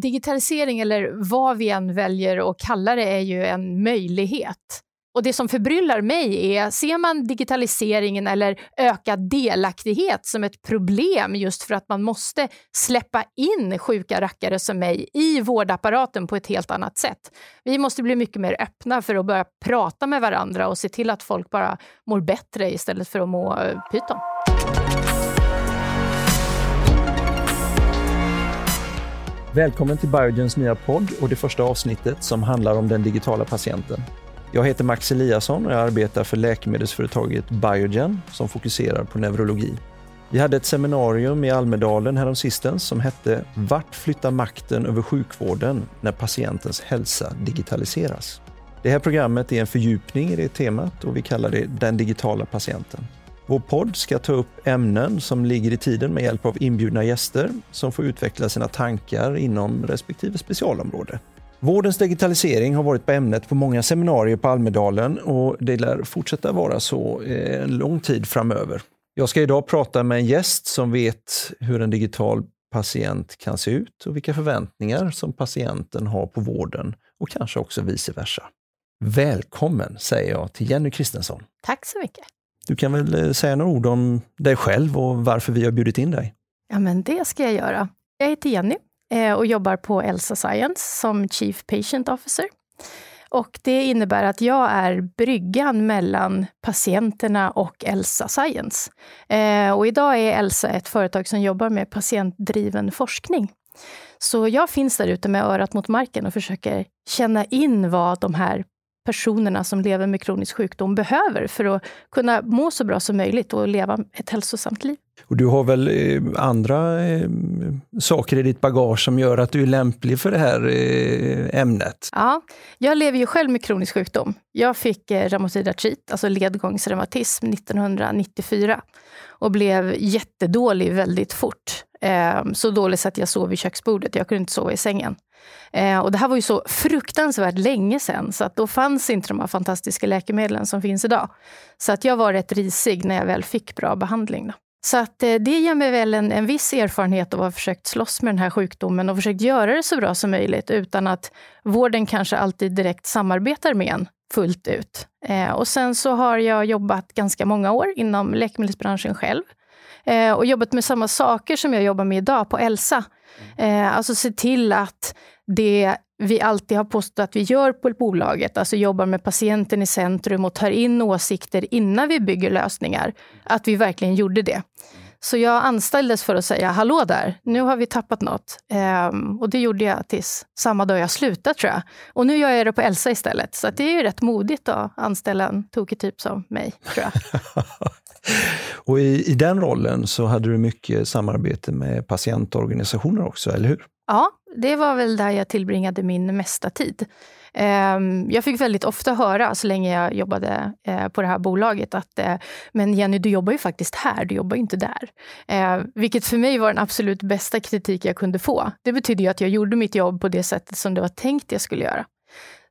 digitalisering, eller vad vi än väljer att kalla det, är ju en möjlighet. Och det som förbryllar mig är, ser man digitaliseringen eller ökad delaktighet som ett problem just för att man måste släppa in sjuka rackare som mig i vårdapparaten på ett helt annat sätt. Vi måste bli mycket mer öppna för att börja prata med varandra och se till att folk bara mår bättre istället för att må pyton. Välkommen till Biogens nya podd och det första avsnittet som handlar om den digitala patienten. Jag heter Max Eliasson och jag arbetar för läkemedelsföretaget Biogen som fokuserar på neurologi. Vi hade ett seminarium i Almedalen häromsistens som hette Vart flyttar makten över sjukvården när patientens hälsa digitaliseras? Det här programmet är en fördjupning i det temat och vi kallar det Den digitala patienten. Vår podd ska ta upp ämnen som ligger i tiden med hjälp av inbjudna gäster som får utveckla sina tankar inom respektive specialområde. Vårdens digitalisering har varit på ämnet på många seminarier på Almedalen och det lär fortsätta vara så eh, en lång tid framöver. Jag ska idag prata med en gäst som vet hur en digital patient kan se ut och vilka förväntningar som patienten har på vården och kanske också vice versa. Välkommen säger jag till Jenny Kristensson. Tack så mycket. Du kan väl eh, säga några ord om dig själv och varför vi har bjudit in dig? Ja, men det ska jag göra. Jag heter Jenny eh, och jobbar på Elsa Science som Chief Patient Officer. Och det innebär att jag är bryggan mellan patienterna och Elsa Science. Eh, och idag är Elsa ett företag som jobbar med patientdriven forskning. Så jag finns där ute med örat mot marken och försöker känna in vad de här personerna som lever med kronisk sjukdom behöver för att kunna må så bra som möjligt och leva ett hälsosamt liv. Och du har väl eh, andra eh, saker i ditt bagage som gör att du är lämplig för det här eh, ämnet? Ja, jag lever ju själv med kronisk sjukdom. Jag fick eh, reumatoid artrit, alltså ledgångsreumatism, 1994 och blev jättedålig väldigt fort. Ehm, så dålig så att jag sov vid köksbordet. Jag kunde inte sova i sängen. Ehm, och det här var ju så fruktansvärt länge sedan, så att då fanns inte de här fantastiska läkemedlen som finns idag. Så att jag var rätt risig när jag väl fick bra behandling. Då. Så att eh, det ger mig väl en, en viss erfarenhet av att ha försökt slåss med den här sjukdomen och försökt göra det så bra som möjligt utan att vården kanske alltid direkt samarbetar med en fullt ut. Eh, och sen så har jag jobbat ganska många år inom läkemedelsbranschen själv eh, och jobbat med samma saker som jag jobbar med idag på Elsa. Eh, alltså se till att det vi alltid har påstått att vi gör på bolaget, alltså jobbar med patienten i centrum och tar in åsikter innan vi bygger lösningar, att vi verkligen gjorde det. Så jag anställdes för att säga, hallå där, nu har vi tappat något. Ehm, och det gjorde jag tills samma dag jag slutade tror jag. Och nu gör jag det på Elsa istället. Så det är ju rätt modigt att anställa en tokig typ som mig, tror jag. och i, i den rollen så hade du mycket samarbete med patientorganisationer också, eller hur? Ja, det var väl där jag tillbringade min mesta tid. Ehm, jag fick väldigt ofta höra, så länge jag jobbade eh, på det här bolaget, att eh, men Jenny, du jobbar ju faktiskt här, du jobbar ju inte där. Ehm, vilket för mig var den absolut bästa kritik jag kunde få. Det betydde ju att jag gjorde mitt jobb på det sättet som det var tänkt jag skulle göra.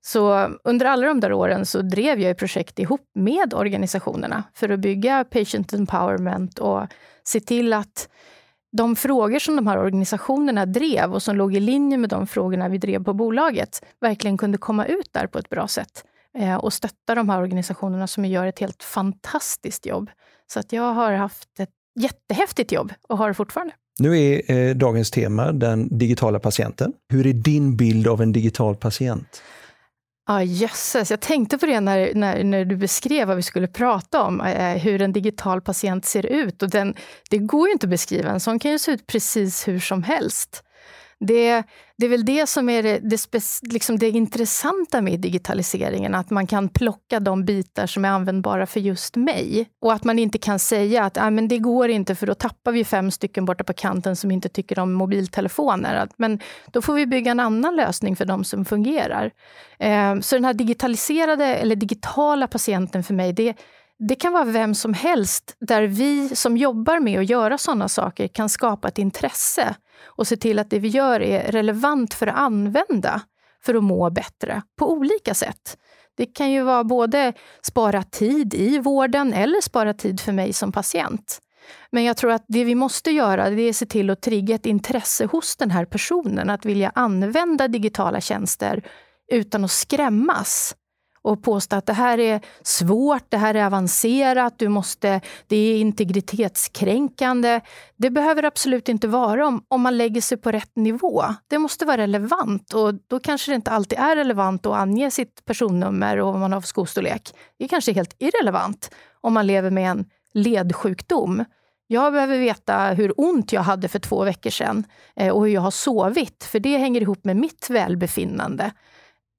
Så under alla de där åren så drev jag projekt ihop med organisationerna för att bygga patient empowerment och se till att de frågor som de här organisationerna drev och som låg i linje med de frågorna vi drev på bolaget verkligen kunde komma ut där på ett bra sätt eh, och stötta de här organisationerna som gör ett helt fantastiskt jobb. Så att jag har haft ett jättehäftigt jobb och har det fortfarande. Nu är eh, dagens tema den digitala patienten. Hur är din bild av en digital patient? Ja, ah, jösses. Jag tänkte på det när, när, när du beskrev vad vi skulle prata om, eh, eh, hur en digital patient ser ut. Och den, det går ju inte att beskriva, en sån kan ju se ut precis hur som helst. Det, det är väl det som är det, det, liksom det intressanta med digitaliseringen, att man kan plocka de bitar som är användbara för just mig. Och att man inte kan säga att ah, men det går inte för då tappar vi fem stycken borta på kanten som inte tycker om mobiltelefoner. Men då får vi bygga en annan lösning för de som fungerar. Eh, så den här digitaliserade, eller digitala patienten för mig, det, det kan vara vem som helst där vi som jobbar med att göra sådana saker kan skapa ett intresse och se till att det vi gör är relevant för att använda för att må bättre på olika sätt. Det kan ju vara både spara tid i vården eller spara tid för mig som patient. Men jag tror att det vi måste göra det är att se till att trigga ett intresse hos den här personen att vilja använda digitala tjänster utan att skrämmas och påstå att det här är svårt, det här är avancerat, du måste, det är integritetskränkande. Det behöver absolut inte vara om, om man lägger sig på rätt nivå. Det måste vara relevant och då kanske det inte alltid är relevant att ange sitt personnummer och vad man har för skostorlek. Det är kanske helt irrelevant om man lever med en ledsjukdom. Jag behöver veta hur ont jag hade för två veckor sedan eh, och hur jag har sovit, för det hänger ihop med mitt välbefinnande.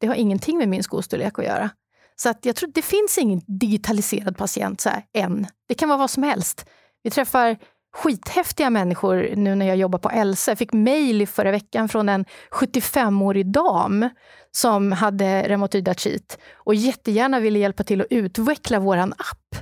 Det har ingenting med min skostorlek att göra. Så att jag tror det finns ingen digitaliserad patient så här, än. Det kan vara vad som helst. Vi träffar skithäftiga människor nu när jag jobbar på Else. Jag fick mejl i förra veckan från en 75-årig dam som hade reumatoid artrit och jättegärna ville hjälpa till att utveckla vår app.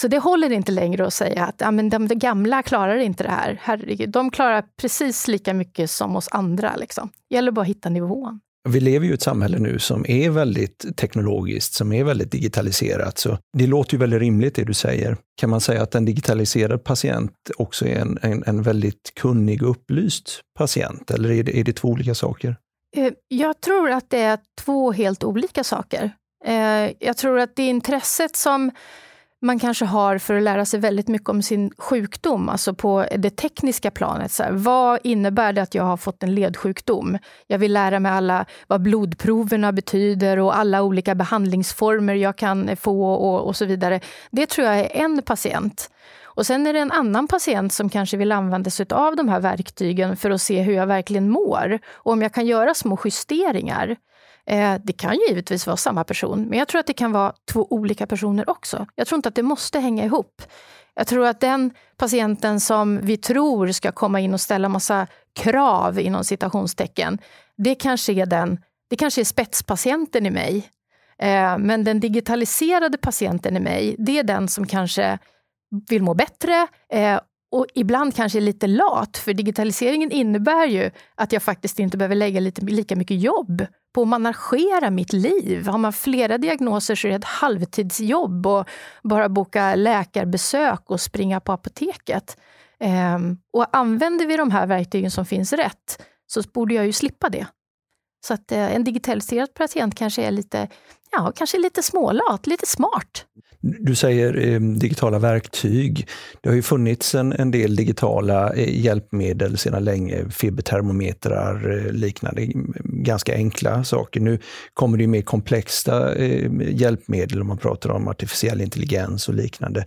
Så det håller inte längre att säga att ja, men de, de gamla klarar inte det här. Herregud, de klarar precis lika mycket som oss andra. Liksom. Det gäller bara att hitta nivån. Vi lever ju i ett samhälle nu som är väldigt teknologiskt, som är väldigt digitaliserat. Så det låter ju väldigt rimligt det du säger. Kan man säga att en digitaliserad patient också är en, en, en väldigt kunnig och upplyst patient? Eller är det, är det två olika saker? Eh, jag tror att det är två helt olika saker. Eh, jag tror att det intresset som man kanske har för att lära sig väldigt mycket om sin sjukdom, alltså på det tekniska planet. Så här, vad innebär det att jag har fått en ledsjukdom? Jag vill lära mig alla vad blodproverna betyder och alla olika behandlingsformer jag kan få och, och så vidare. Det tror jag är en patient. Och sen är det en annan patient som kanske vill använda sig av de här verktygen för att se hur jag verkligen mår och om jag kan göra små justeringar. Eh, det kan ju givetvis vara samma person, men jag tror att det kan vara två olika personer också. Jag tror inte att det måste hänga ihop. Jag tror att den patienten som vi tror ska komma in och ställa massa krav inom citationstecken, det kanske är, den, det kanske är spetspatienten i mig. Eh, men den digitaliserade patienten i mig, det är den som kanske vill må bättre eh, och ibland kanske lite lat, för digitaliseringen innebär ju att jag faktiskt inte behöver lägga lite, lika mycket jobb på att managera mitt liv. Har man flera diagnoser så är det ett halvtidsjobb och bara boka läkarbesök och springa på apoteket. Ehm, och använder vi de här verktygen som finns rätt så borde jag ju slippa det. Så att eh, en digitaliserad patient kanske är lite, ja, kanske lite smålat, lite smart. Du säger eh, digitala verktyg. Det har ju funnits en, en del digitala eh, hjälpmedel sedan länge, fibertermometrar eh, liknande, mm, ganska enkla saker. Nu kommer det mer komplexa eh, hjälpmedel om man pratar om artificiell intelligens och liknande.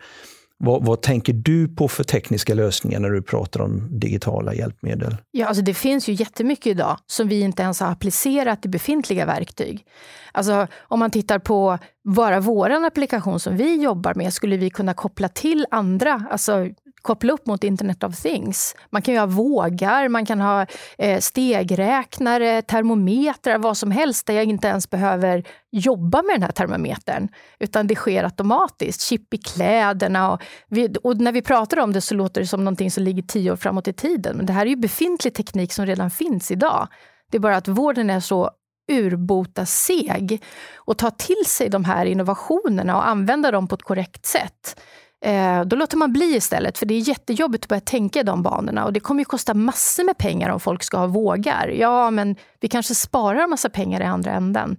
Vad, vad, tänker du på för tekniska lösningar när du pratar om digitala hjälpmedel? Ja, alltså det finns ju jättemycket idag som vi inte ens har applicerat i befintliga verktyg. Alltså, om man tittar på bara vår applikation som vi jobbar med skulle vi kunna koppla till andra, alltså koppla upp mot Internet of Things. Man kan ju ha vågar, man kan ha eh, stegräknare, termometrar, vad som helst där jag inte ens behöver jobba med den här termometern. Utan det sker automatiskt. Chip i kläderna. Och, vi, och, när vi pratar om det så låter det som någonting som ligger tio år framåt i tiden. Men det här är ju befintlig teknik som redan finns idag. Det är bara att vården är så urbota seg och ta till sig de här innovationerna och använda dem på ett korrekt sätt. Eh, då låter man bli istället, för det är jättejobbigt att börja tänka i de banorna. Och det kommer ju kosta massor med pengar om folk ska ha vågar. Ja, men vi kanske sparar massa pengar i andra änden.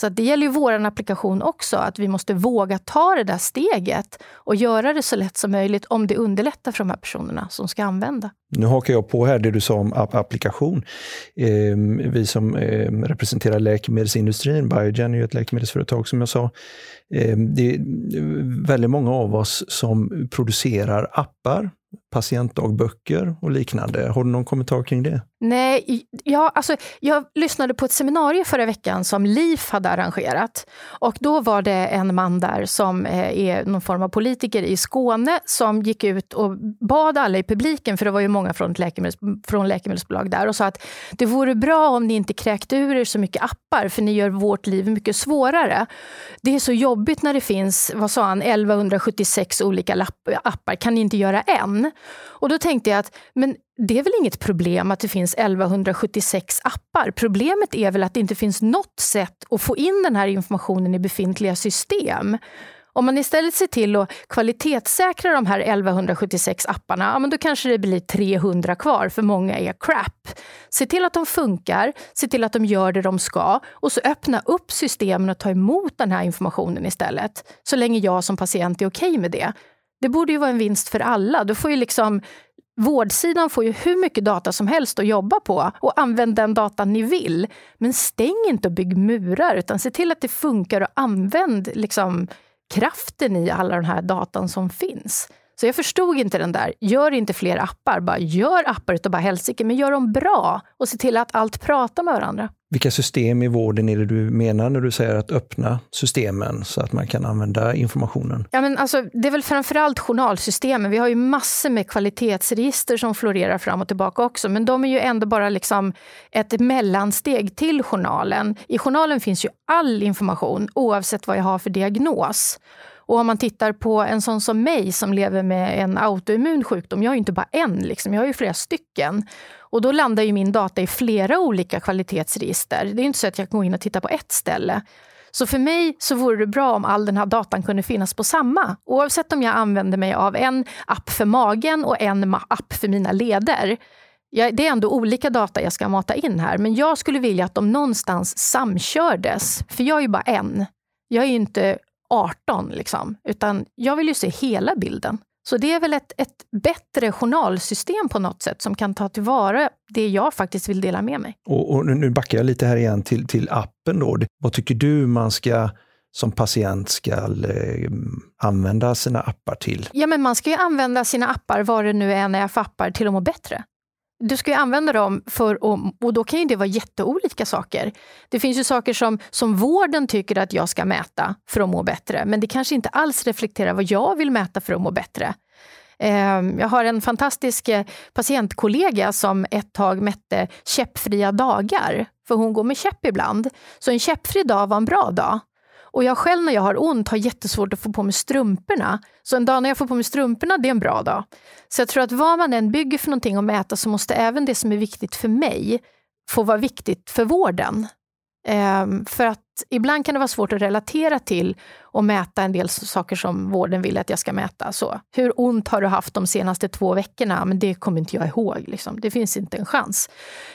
Så det gäller ju vår applikation också, att vi måste våga ta det där steget och göra det så lätt som möjligt om det underlättar för de här personerna som ska använda. Nu hakar jag på här det du sa om applikation. Eh, vi som eh, representerar läkemedelsindustrin, Biogen är ju ett läkemedelsföretag som jag sa. Eh, det är väldigt många av oss som producerar appar patientdagböcker och liknande. Har du någon kommentar kring det? Nej, ja, alltså, jag lyssnade på ett seminarium förra veckan som LIF hade arrangerat. Och då var det en man där som eh, är någon form av politiker i Skåne som gick ut och bad alla i publiken, för det var ju många från, läkemedels, från läkemedelsbolag där, och sa att det vore bra om ni inte kräkte ur er så mycket appar, för ni gör vårt liv mycket svårare. Det är så jobbigt när det finns, vad sa han, 1176 olika appar. Kan ni inte göra en? Och då tänkte jag att men det är väl inget problem att det finns 1176 appar. Problemet är väl att det inte finns något sätt att få in den här informationen i befintliga system. Om man istället ser till att kvalitetssäkra de här 1176 apparna, ja, men då kanske det blir 300 kvar, för många är crap. Se till att de funkar, se till att de gör det de ska och så öppna upp systemen och ta emot den här informationen istället. Så länge jag som patient är okej okay med det. Det borde ju vara en vinst för alla. Du får ju liksom Vårdsidan får ju hur mycket data som helst att jobba på och använd den datan ni vill. Men stäng inte och bygg murar, utan se till att det funkar och använd liksom, kraften i alla den här datan som finns. Så jag förstod inte den där, gör inte fler appar, bara gör appar utav bara helsike, men gör dem bra och se till att allt pratar med varandra. Vilka system i vården är det du menar när du säger att öppna systemen så att man kan använda informationen? Ja, men alltså, det är väl framförallt journalsystemen. Vi har ju massor med kvalitetsregister som florerar fram och tillbaka också, men de är ju ändå bara liksom ett mellansteg till journalen. I journalen finns ju all information oavsett vad jag har för diagnos. Och om man tittar på en sån som mig som lever med en autoimmun sjukdom, jag har ju inte bara en, liksom, jag har ju flera stycken. Och då landar ju min data i flera olika kvalitetsregister. Det är inte så att jag kan gå in och titta på ett ställe. Så för mig så vore det bra om all den här datan kunde finnas på samma. Oavsett om jag använder mig av en app för magen och en app för mina leder. det är ändå olika data jag ska mata in här, men jag skulle vilja att de någonstans samkördes. För jag är ju bara en. Jag är inte 18, liksom, utan jag vill ju se hela bilden. Så det är väl ett, ett bättre journalsystem på något sätt som kan ta tillvara det jag faktiskt vill dela med mig. Och, och nu backar jag lite här igen till, till appen. Då. Vad tycker du man ska som patient ska eh, använda sina appar till? Ja, men man ska ju använda sina appar, vad det nu än är för appar, till att må bättre. Du ska ju använda dem för att, och då kan ju det vara jätteolika saker. Det finns ju saker som, som vården tycker att jag ska mäta för att må bättre, men det kanske inte alls reflekterar vad jag vill mäta för att må bättre. Ehm, jag har en fantastisk eh, patientkollega som ett tag mätte käppfria dagar, för hon går med käpp ibland. Så en käppfri dag var en bra dag. Och jag själv när jag har ont har jättesvårt att få på mig strumporna. Så en dag när jag får på mig strumporna, det är en bra dag. Så jag tror att vad man än bygger för någonting att mäta så måste även det som är viktigt för mig få vara viktigt för vården. Ehm, för att ibland kan det vara svårt att relatera till och mäta en del saker som vården vill att jag ska mäta. Så, hur ont har du haft de senaste två veckorna? Men det kommer inte jag ihåg. Liksom. Det finns inte en chans.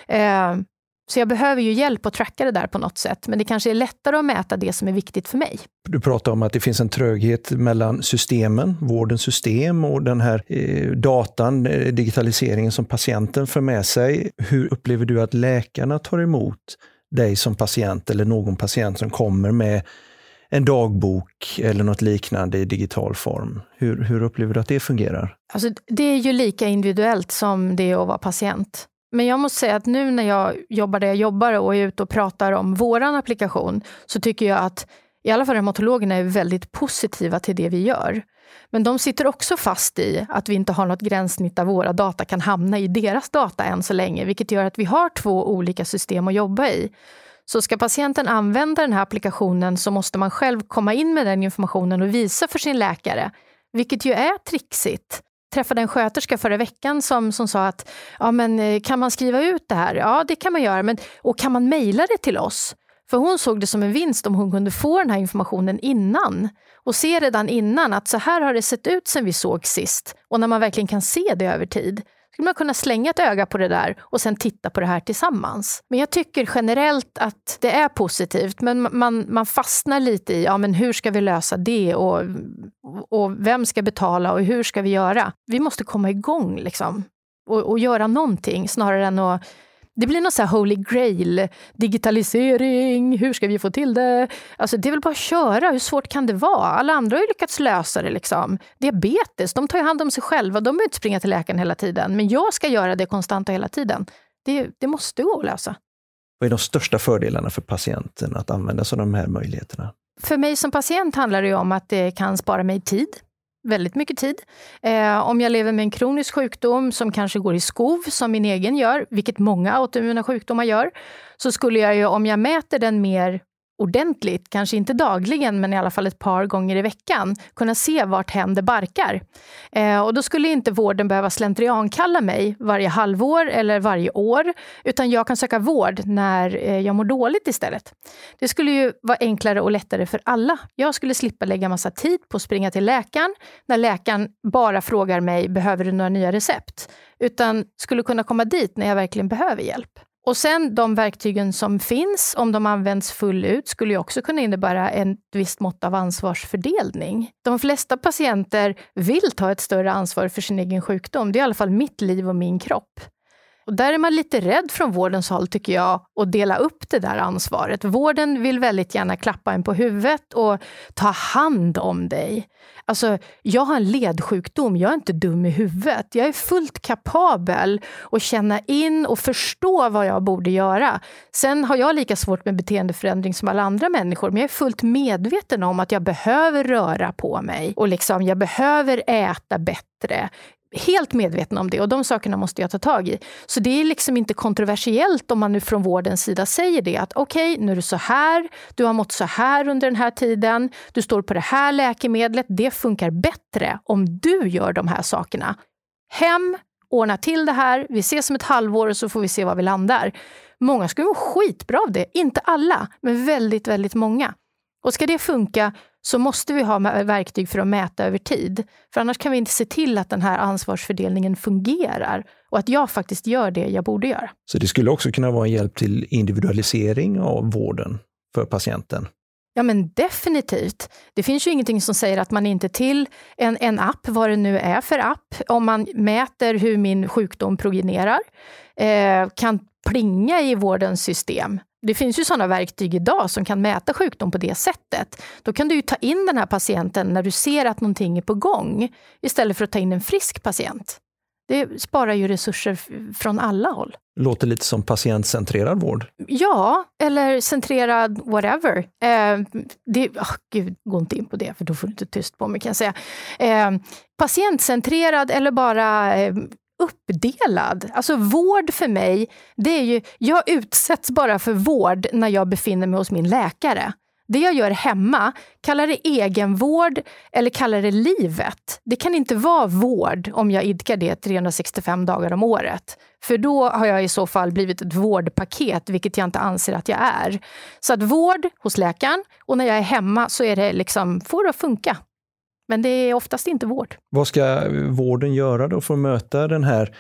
Ehm, så jag behöver ju hjälp att tracka det där på något sätt. Men det kanske är lättare att mäta det som är viktigt för mig. Du pratar om att det finns en tröghet mellan systemen, vårdens system och den här eh, datan, eh, digitaliseringen som patienten för med sig. Hur upplever du att läkarna tar emot dig som patient eller någon patient som kommer med en dagbok eller något liknande i digital form. Hur, hur upplever du att det fungerar? Alltså, det är ju lika individuellt som det är att vara patient. Men jag måste säga att nu när jag jobbar där jag jobbar och är ute och pratar om vår applikation så tycker jag att i alla fall reumatologerna är väldigt positiva till det vi gör. Men de sitter också fast i att vi inte har något gränssnitt där våra data kan hamna i deras data än så länge, vilket gör att vi har två olika system att jobba i. Så ska patienten använda den här applikationen så måste man själv komma in med den informationen och visa för sin läkare, vilket ju är trixigt träffade en sköterska förra veckan som, som sa att ja, men, eh, kan man skriva ut det här? Ja, det kan man göra. Men, och kan man mejla det till oss? För hon såg det som en vinst om hon kunde få den här informationen innan och se redan innan att så här har det sett ut sen vi såg sist. Och när man verkligen kan se det över tid skulle man kunna slänga ett öga på det där och sen titta på det här tillsammans. Men jag tycker generellt att det är positivt, men man, man fastnar lite i ja, men hur ska vi lösa det och, och vem ska betala och hur ska vi göra? Vi måste komma igång liksom och, och göra någonting snarare än att det blir någon så holy grail, digitalisering, hur ska vi få till det? Alltså det är väl bara att köra, hur svårt kan det vara? Alla andra har ju lyckats lösa det. Liksom. Diabetes, de tar ju hand om sig själva, de behöver inte springa till läkaren hela tiden. Men jag ska göra det konstant och hela tiden. Det, det måste gå att lösa. Vad är de största fördelarna för patienten att använda sig av de här möjligheterna? För mig som patient handlar det om att det kan spara mig tid väldigt mycket tid. Eh, om jag lever med en kronisk sjukdom som kanske går i skov, som min egen gör, vilket många autoimmuna sjukdomar gör, så skulle jag ju, om jag mäter den mer ordentligt, kanske inte dagligen men i alla fall ett par gånger i veckan, kunna se vart händer barkar. Eh, och då skulle inte vården behöva slentriankalla mig varje halvår eller varje år, utan jag kan söka vård när eh, jag mår dåligt istället. Det skulle ju vara enklare och lättare för alla. Jag skulle slippa lägga massa tid på att springa till läkaren när läkaren bara frågar mig, behöver du några nya recept? Utan skulle kunna komma dit när jag verkligen behöver hjälp. Och sen de verktygen som finns, om de används full ut, skulle ju också kunna innebära ett visst mått av ansvarsfördelning. De flesta patienter vill ta ett större ansvar för sin egen sjukdom. Det är i alla fall mitt liv och min kropp. Och där är man lite rädd från vårdens håll, tycker jag, att dela upp det där ansvaret. Vården vill väldigt gärna klappa en på huvudet och ta hand om dig. Alltså, jag har en ledsjukdom, jag är inte dum i huvudet. Jag är fullt kapabel att känna in och förstå vad jag borde göra. Sen har jag lika svårt med beteendeförändring som alla andra människor, men jag är fullt medveten om att jag behöver röra på mig och liksom, jag behöver äta bättre helt medvetna om det och de sakerna måste jag ta tag i. Så det är liksom inte kontroversiellt om man nu från vårdens sida säger det att okej, okay, nu är det så här, du har mått så här under den här tiden, du står på det här läkemedlet, det funkar bättre om du gör de här sakerna. Hem, ordna till det här, vi ses om ett halvår och så får vi se var vi landar. Många skulle må skitbra av det, inte alla, men väldigt, väldigt många. Och ska det funka så måste vi ha verktyg för att mäta över tid. För annars kan vi inte se till att den här ansvarsfördelningen fungerar och att jag faktiskt gör det jag borde göra. Så det skulle också kunna vara en hjälp till individualisering av vården för patienten? Ja, men definitivt. Det finns ju ingenting som säger att man inte till en, en app, vad det nu är för app, om man mäter hur min sjukdom prognerar, eh, kan plinga i vårdens system det finns ju sådana verktyg idag som kan mäta sjukdom på det sättet. Då kan du ju ta in den här patienten när du ser att någonting är på gång istället för att ta in en frisk patient. Det sparar ju resurser från alla håll. Låter lite som patientcentrerad vård. Ja, eller centrerad whatever. Eh, det, oh, gud, gå inte in på det, för då får du inte tyst på mig kan jag säga. Eh, patientcentrerad eller bara eh, uppdelad. Alltså vård för mig, det är ju, jag utsätts bara för vård när jag befinner mig hos min läkare. Det jag gör hemma, kalla det egenvård eller kalla det livet. Det kan inte vara vård om jag idkar det 365 dagar om året. För då har jag i så fall blivit ett vårdpaket, vilket jag inte anser att jag är. Så att vård hos läkaren och när jag är hemma så är det liksom, får det att funka. Men det är oftast inte vård. Vad ska vården göra då för att möta den här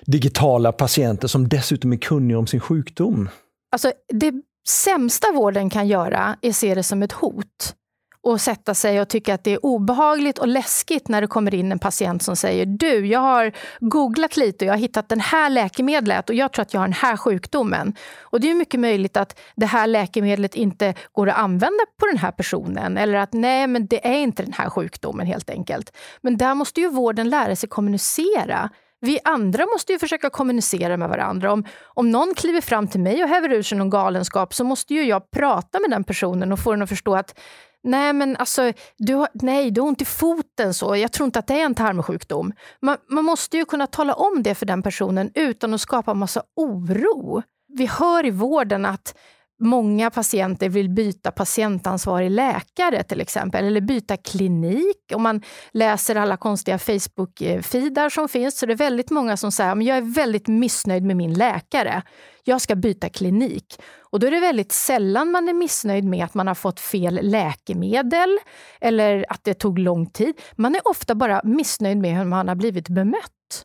digitala patienten som dessutom är kunnig om sin sjukdom? Alltså, det sämsta vården kan göra är att se det som ett hot och sätta sig och tycka att det är obehagligt och läskigt när det kommer in en patient som säger du, jag har googlat lite och jag har hittat den här läkemedlet och jag tror att jag har den här sjukdomen. Och det är mycket möjligt att det här läkemedlet inte går att använda på den här personen eller att nej, men det är inte den här sjukdomen helt enkelt. Men där måste ju vården lära sig kommunicera. Vi andra måste ju försöka kommunicera med varandra. Om, om någon kliver fram till mig och häver ur sig någon galenskap så måste ju jag prata med den personen och få den att förstå att Nej, men alltså, du har, nej, du har ont i foten. så. Jag tror inte att det är en tarmsjukdom. Man, man måste ju kunna tala om det för den personen utan att skapa massa oro. Vi hör i vården att många patienter vill byta patientansvarig läkare till exempel, eller byta klinik. Om man läser alla konstiga Facebook-feedar som finns så är det väldigt många som säger att jag är väldigt missnöjd med min läkare. Jag ska byta klinik. Och då är det väldigt sällan man är missnöjd med att man har fått fel läkemedel eller att det tog lång tid. Man är ofta bara missnöjd med hur man har blivit bemött.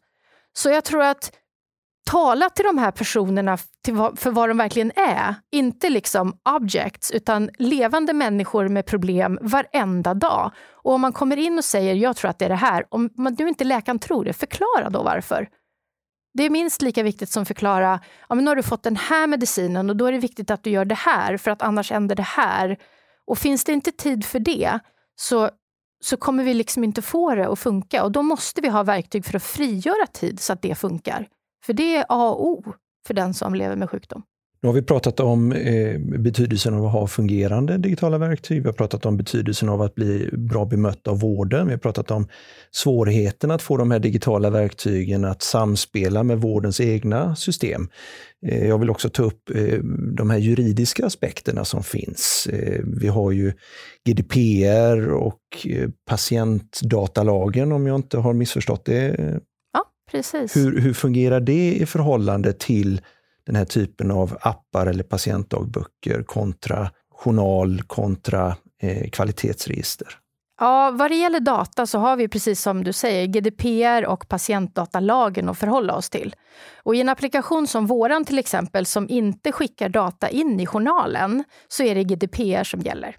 Så jag tror att tala till de här personerna för vad de verkligen är. Inte liksom objects, utan levande människor med problem varenda dag. Och om man kommer in och säger jag tror att det är det här, om man nu inte läkaren tror det, förklara då varför. Det är minst lika viktigt som att förklara, ja, men nu har du fått den här medicinen och då är det viktigt att du gör det här för att annars händer det här. Och finns det inte tid för det så, så kommer vi liksom inte få det att funka och då måste vi ha verktyg för att frigöra tid så att det funkar. För det är A och O för den som lever med sjukdom. Nu har vi pratat om eh, betydelsen av att ha fungerande digitala verktyg. Vi har pratat om betydelsen av att bli bra bemött av vården. Vi har pratat om svårigheten att få de här digitala verktygen att samspela med vårdens egna system. Eh, jag vill också ta upp eh, de här juridiska aspekterna som finns. Eh, vi har ju GDPR och eh, patientdatalagen om jag inte har missförstått det. Eh, Precis. Hur, hur fungerar det i förhållande till den här typen av appar eller patientdagböcker kontra journal kontra eh, kvalitetsregister? Ja, vad det gäller data så har vi precis som du säger GDPR och patientdatalagen att förhålla oss till. Och I en applikation som våran till exempel som inte skickar data in i journalen så är det GDPR som gäller.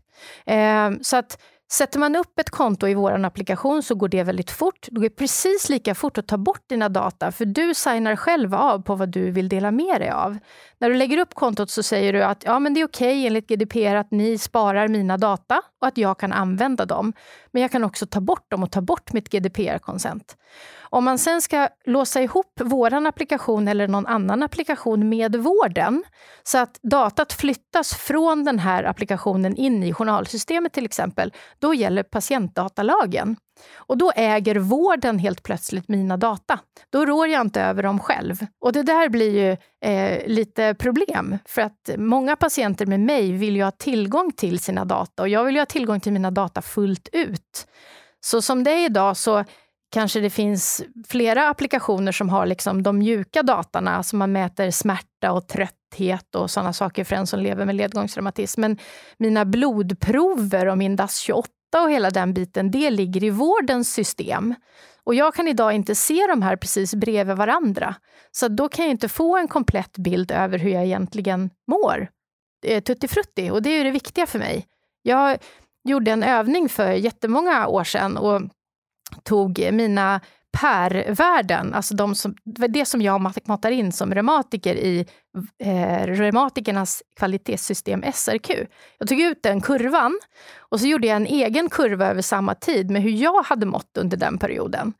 Eh, så att Sätter man upp ett konto i vår applikation så går det väldigt fort. Det går precis lika fort att ta bort dina data för du signar själv av på vad du vill dela med dig av. När du lägger upp kontot så säger du att ja, men det är okej okay, enligt GDPR att ni sparar mina data och att jag kan använda dem. Men jag kan också ta bort dem och ta bort mitt GDPR-konsent. Om man sen ska låsa ihop vår applikation eller någon annan applikation med vården så att datat flyttas från den här applikationen in i journalsystemet till exempel, då gäller patientdatalagen. Och då äger vården helt plötsligt mina data. Då rår jag inte över dem själv. Och det där blir ju eh, lite problem. För att många patienter med mig vill ju ha tillgång till sina data och jag vill ju ha tillgång till mina data fullt ut. Så som det är idag så kanske det finns flera applikationer som har liksom de mjuka datorna, alltså man mäter smärta och trötthet och sådana saker för en som lever med ledgångsreumatism. Men mina blodprover och min DAS-28 och hela den biten, det ligger i vårdens system. Och jag kan idag inte se de här precis bredvid varandra. Så då kan jag inte få en komplett bild över hur jag egentligen mår. Eh, Tuttifrutti, och det är det viktiga för mig. Jag gjorde en övning för jättemånga år sedan och tog mina PER-värden, alltså de som, det som jag matar in som reumatiker i eh, reumatikernas kvalitetssystem SRQ. Jag tog ut den kurvan och så gjorde jag en egen kurva över samma tid med hur jag hade mått under den perioden.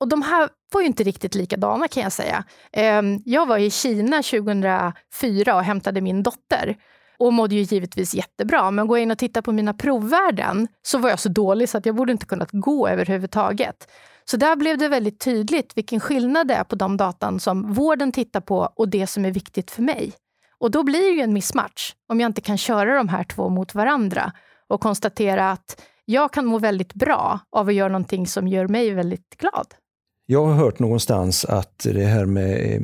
Och de här var ju inte riktigt likadana kan jag säga. Eh, jag var i Kina 2004 och hämtade min dotter och mådde ju givetvis jättebra. Men går jag in och tittar på mina provvärden så var jag så dålig så att jag borde inte kunnat gå överhuvudtaget. Så där blev det väldigt tydligt vilken skillnad det är på de datan som vården tittar på och det som är viktigt för mig. Och då blir det ju en missmatch om jag inte kan köra de här två mot varandra och konstatera att jag kan må väldigt bra av att göra någonting som gör mig väldigt glad. Jag har hört någonstans att det här med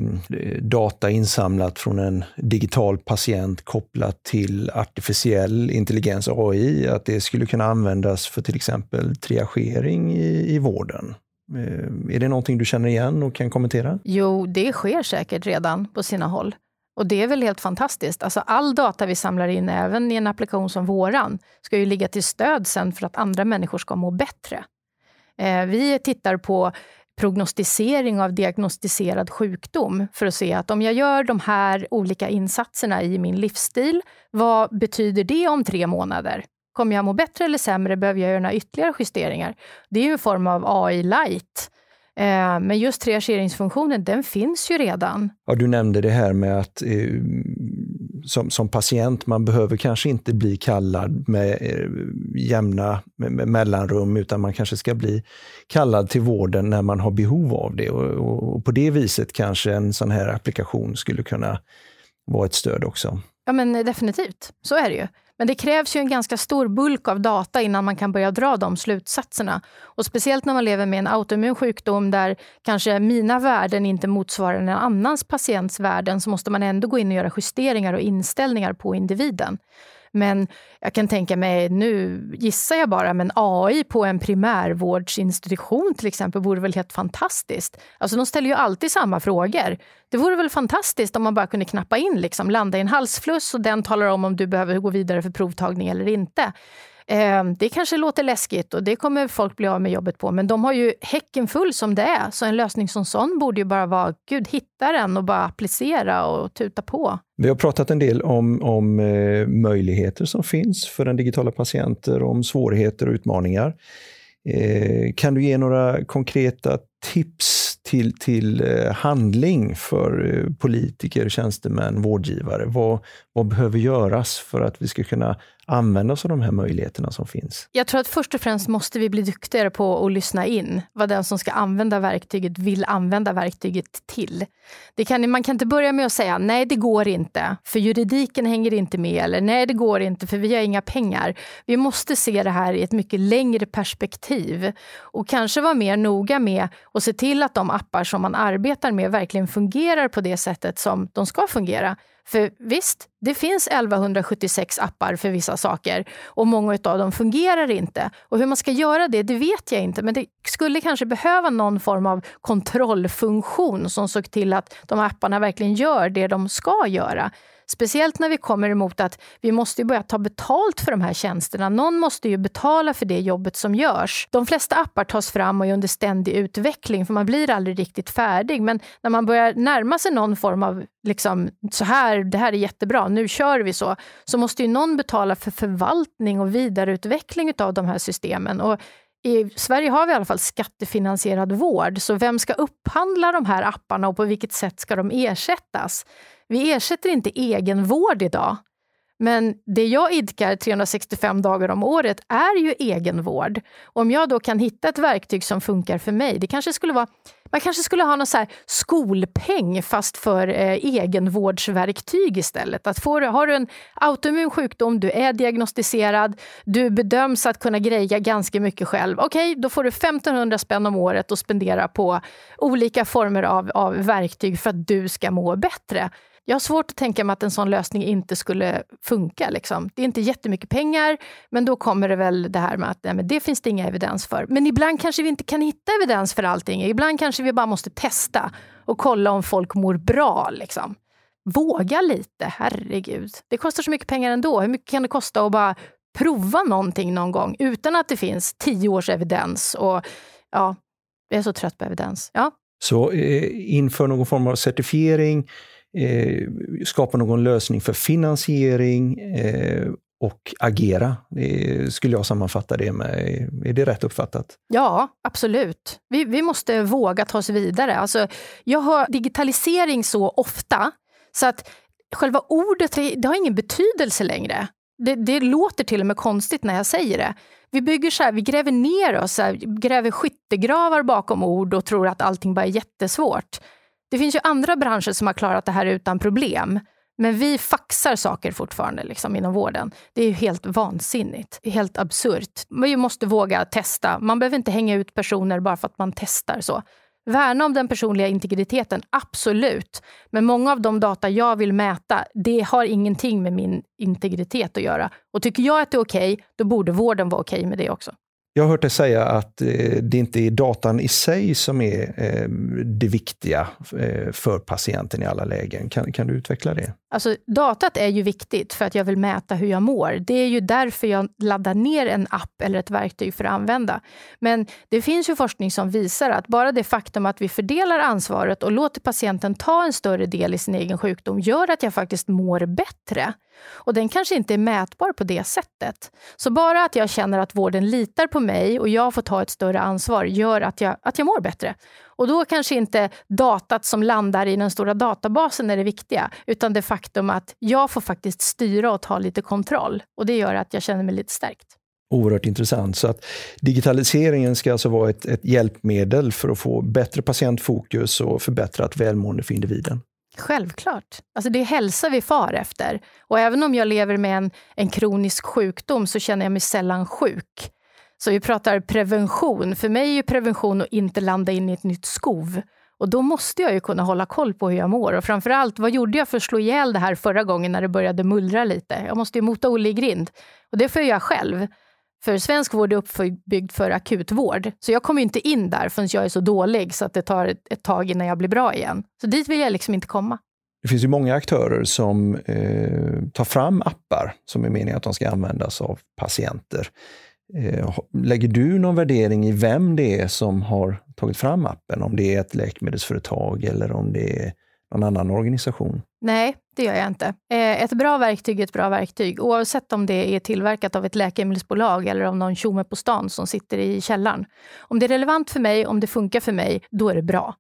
data insamlat från en digital patient kopplat till artificiell intelligens, AI, att det skulle kunna användas för till exempel triagering i, i vården. Eh, är det någonting du känner igen och kan kommentera? Jo, det sker säkert redan på sina håll. Och det är väl helt fantastiskt. Alltså all data vi samlar in, även i en applikation som våran, ska ju ligga till stöd sen för att andra människor ska må bättre. Eh, vi tittar på prognostisering av diagnostiserad sjukdom för att se att om jag gör de här olika insatserna i min livsstil, vad betyder det om tre månader? Kommer jag må bättre eller sämre? Behöver jag göra några ytterligare justeringar? Det är en form av AI light. Eh, men just triageringsfunktionen, den finns ju redan. Ja, du nämnde det här med att eh, som, som patient, man behöver kanske inte bli kallad med eh, jämna med, med mellanrum, utan man kanske ska bli kallad till vården när man har behov av det. Och, och, och på det viset kanske en sån här applikation skulle kunna vara ett stöd också. Ja, men definitivt. Så är det ju. Men det krävs ju en ganska stor bulk av data innan man kan börja dra de slutsatserna. Och Speciellt när man lever med en autoimmun sjukdom där kanske mina värden inte motsvarar en annans patients värden så måste man ändå gå in och göra justeringar och inställningar på individen. Men jag kan tänka mig, nu gissar jag bara, men AI på en primärvårdsinstitution till exempel vore väl helt fantastiskt. Alltså de ställer ju alltid samma frågor. Det vore väl fantastiskt om man bara kunde knappa in, liksom, landa i en halsfluss och den talar om om du behöver gå vidare för provtagning eller inte. Ehm, det kanske låter läskigt och det kommer folk bli av med jobbet på, men de har ju häcken full som det är. Så en lösning som sån borde ju bara vara, gud, hitta den och bara applicera och tuta på. Vi har pratat en del om, om eh, möjligheter som finns för den digitala patienter, om svårigheter och utmaningar. Eh, kan du ge några konkreta tips till, till eh, handling för politiker, tjänstemän, vårdgivare? Vad, vad behöver göras för att vi ska kunna använda oss av de här möjligheterna som finns? Jag tror att först och främst måste vi bli duktigare på att lyssna in vad den som ska använda verktyget vill använda verktyget till. Det kan, man kan inte börja med att säga nej, det går inte, för juridiken hänger inte med, eller nej, det går inte, för vi har inga pengar. Vi måste se det här i ett mycket längre perspektiv och kanske vara mer noga med att se till att de appar som man arbetar med verkligen fungerar på det sättet som de ska fungera. För visst, det finns 1176 appar för vissa saker och många av dem fungerar inte. Och hur man ska göra det, det vet jag inte. Men det skulle kanske behöva någon form av kontrollfunktion som såg till att de apparna verkligen gör det de ska göra. Speciellt när vi kommer emot att vi måste börja ta betalt för de här tjänsterna. Någon måste ju betala för det jobbet som görs. De flesta appar tas fram och är under ständig utveckling för man blir aldrig riktigt färdig. Men när man börjar närma sig någon form av liksom, så här, det här är jättebra, nu kör vi så, så måste ju någon betala för förvaltning och vidareutveckling av de här systemen. Och i Sverige har vi i alla fall skattefinansierad vård, så vem ska upphandla de här apparna och på vilket sätt ska de ersättas? Vi ersätter inte egenvård idag. Men det jag idkar 365 dagar om året är ju egenvård. Om jag då kan hitta ett verktyg som funkar för mig, det kanske skulle vara man kanske skulle ha någon så skolpeng fast för eh, egenvårdsverktyg istället. Att får, har du en autoimmun sjukdom, du är diagnostiserad, du bedöms att kunna greja ganska mycket själv. Okej, okay, då får du 1500 spänn om året att spendera på olika former av, av verktyg för att du ska må bättre. Jag har svårt att tänka mig att en sån lösning inte skulle funka. Liksom. Det är inte jättemycket pengar, men då kommer det väl det här med att nej, men det finns det inga evidens för. Men ibland kanske vi inte kan hitta evidens för allting. Ibland kanske vi bara måste testa och kolla om folk mår bra. Liksom. Våga lite, herregud. Det kostar så mycket pengar ändå. Hur mycket kan det kosta att bara prova någonting någon gång utan att det finns tio års evidens? Och, ja, jag är så trött på evidens. Ja. Så eh, inför någon form av certifiering, eh, skapa någon lösning för finansiering eh, och agera. Det skulle jag sammanfatta det med. Är det rätt uppfattat? Ja, absolut. Vi, vi måste våga ta oss vidare. Alltså, jag hör digitalisering så ofta så att själva ordet det har ingen betydelse längre. Det, det, låter till och med konstigt när jag säger det. Vi bygger så här, vi gräver ner oss, här, gräver skyttegravar bakom ord och tror att allting bara är jättesvårt. Det finns ju andra branscher som har klarat det här utan problem. Men vi faxar saker fortfarande liksom, inom vården. Det är ju helt vansinnigt. Det är helt absurt. Vi måste våga testa. Man behöver inte hänga ut personer bara för att man testar. så. Värna om den personliga integriteten, absolut. Men många av de data jag vill mäta, det har ingenting med min integritet att göra. Och tycker jag att det är okej, okay, då borde vården vara okej okay med det också. Jag har hört dig säga att eh, det inte är datan i sig som är eh, det viktiga eh, för patienten i alla lägen. Kan, kan du utveckla det? Alltså, datat är ju viktigt för att jag vill mäta hur jag mår. Det är ju därför jag laddar ner en app eller ett verktyg för att använda. Men det finns ju forskning som visar att bara det faktum att vi fördelar ansvaret och låter patienten ta en större del i sin egen sjukdom gör att jag faktiskt mår bättre. Och den kanske inte är mätbar på det sättet. Så bara att jag känner att vården litar på mig och jag får ta ett större ansvar gör att jag, att jag mår bättre. Och då kanske inte datat som landar i den stora databasen är det viktiga, utan det faktum att jag får faktiskt styra och ta lite kontroll. Och det gör att jag känner mig lite stärkt. Oerhört intressant. Så att digitaliseringen ska alltså vara ett, ett hjälpmedel för att få bättre patientfokus och förbättrat välmående för individen. Självklart. Alltså det är hälsa vi far efter. Och även om jag lever med en, en kronisk sjukdom så känner jag mig sällan sjuk. Så vi pratar prevention. För mig är prevention att inte landa in i ett nytt skov. Och då måste jag ju kunna hålla koll på hur jag mår. Och framförallt, vad gjorde jag för att slå ihjäl det här förra gången när det började mullra lite? Jag måste ju mota Olle i grind. Och det får jag göra själv. För svensk vård är uppbyggd för akutvård. Så jag kommer inte in där förrän jag är så dålig så att det tar ett tag innan jag blir bra igen. Så dit vill jag liksom inte komma. Det finns ju många aktörer som eh, tar fram appar som är meningen att de ska användas av patienter. Eh, lägger du någon värdering i vem det är som har tagit fram appen? Om det är ett läkemedelsföretag eller om det är någon annan organisation? Nej, det gör jag inte. Eh, ett bra verktyg är ett bra verktyg, oavsett om det är tillverkat av ett läkemedelsbolag eller av någon tjomme på stan som sitter i källaren. Om det är relevant för mig, om det funkar för mig, då är det bra.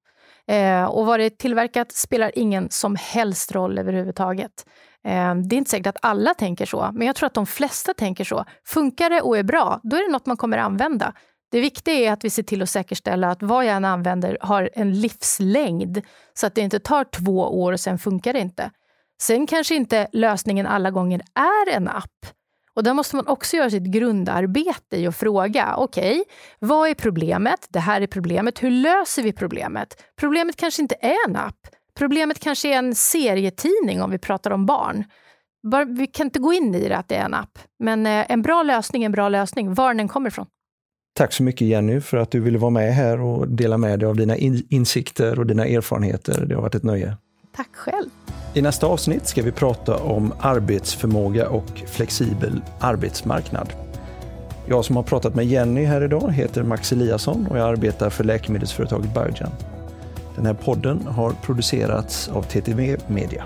Eh, och vad det är tillverkat spelar ingen som helst roll överhuvudtaget. Ehm, det är inte säkert att alla tänker så, men jag tror att de flesta tänker så. Funkar det och är bra, då är det något man kommer använda. Det viktiga är att vi ser till att säkerställa att vad jag än använder har en livslängd så att det inte tar två år och sen funkar det inte. Sen kanske inte lösningen alla gånger är en app. Och där måste man också göra sitt grundarbete i att fråga, okej, okay, vad är problemet? Det här är problemet. Hur löser vi problemet? Problemet kanske inte är en app. Problemet kanske är en serietidning om vi pratar om barn. Vi kan inte gå in i det att det är en app, men eh, en bra lösning är en bra lösning, var den kommer ifrån. Tack så mycket Jenny för att du ville vara med här och dela med dig av dina insikter och dina erfarenheter. Det har varit ett nöje. Tack själv. I nästa avsnitt ska vi prata om arbetsförmåga och flexibel arbetsmarknad. Jag som har pratat med Jenny här idag heter Max Eliasson och jag arbetar för läkemedelsföretaget Biogen. Den här podden har producerats av TTV Media.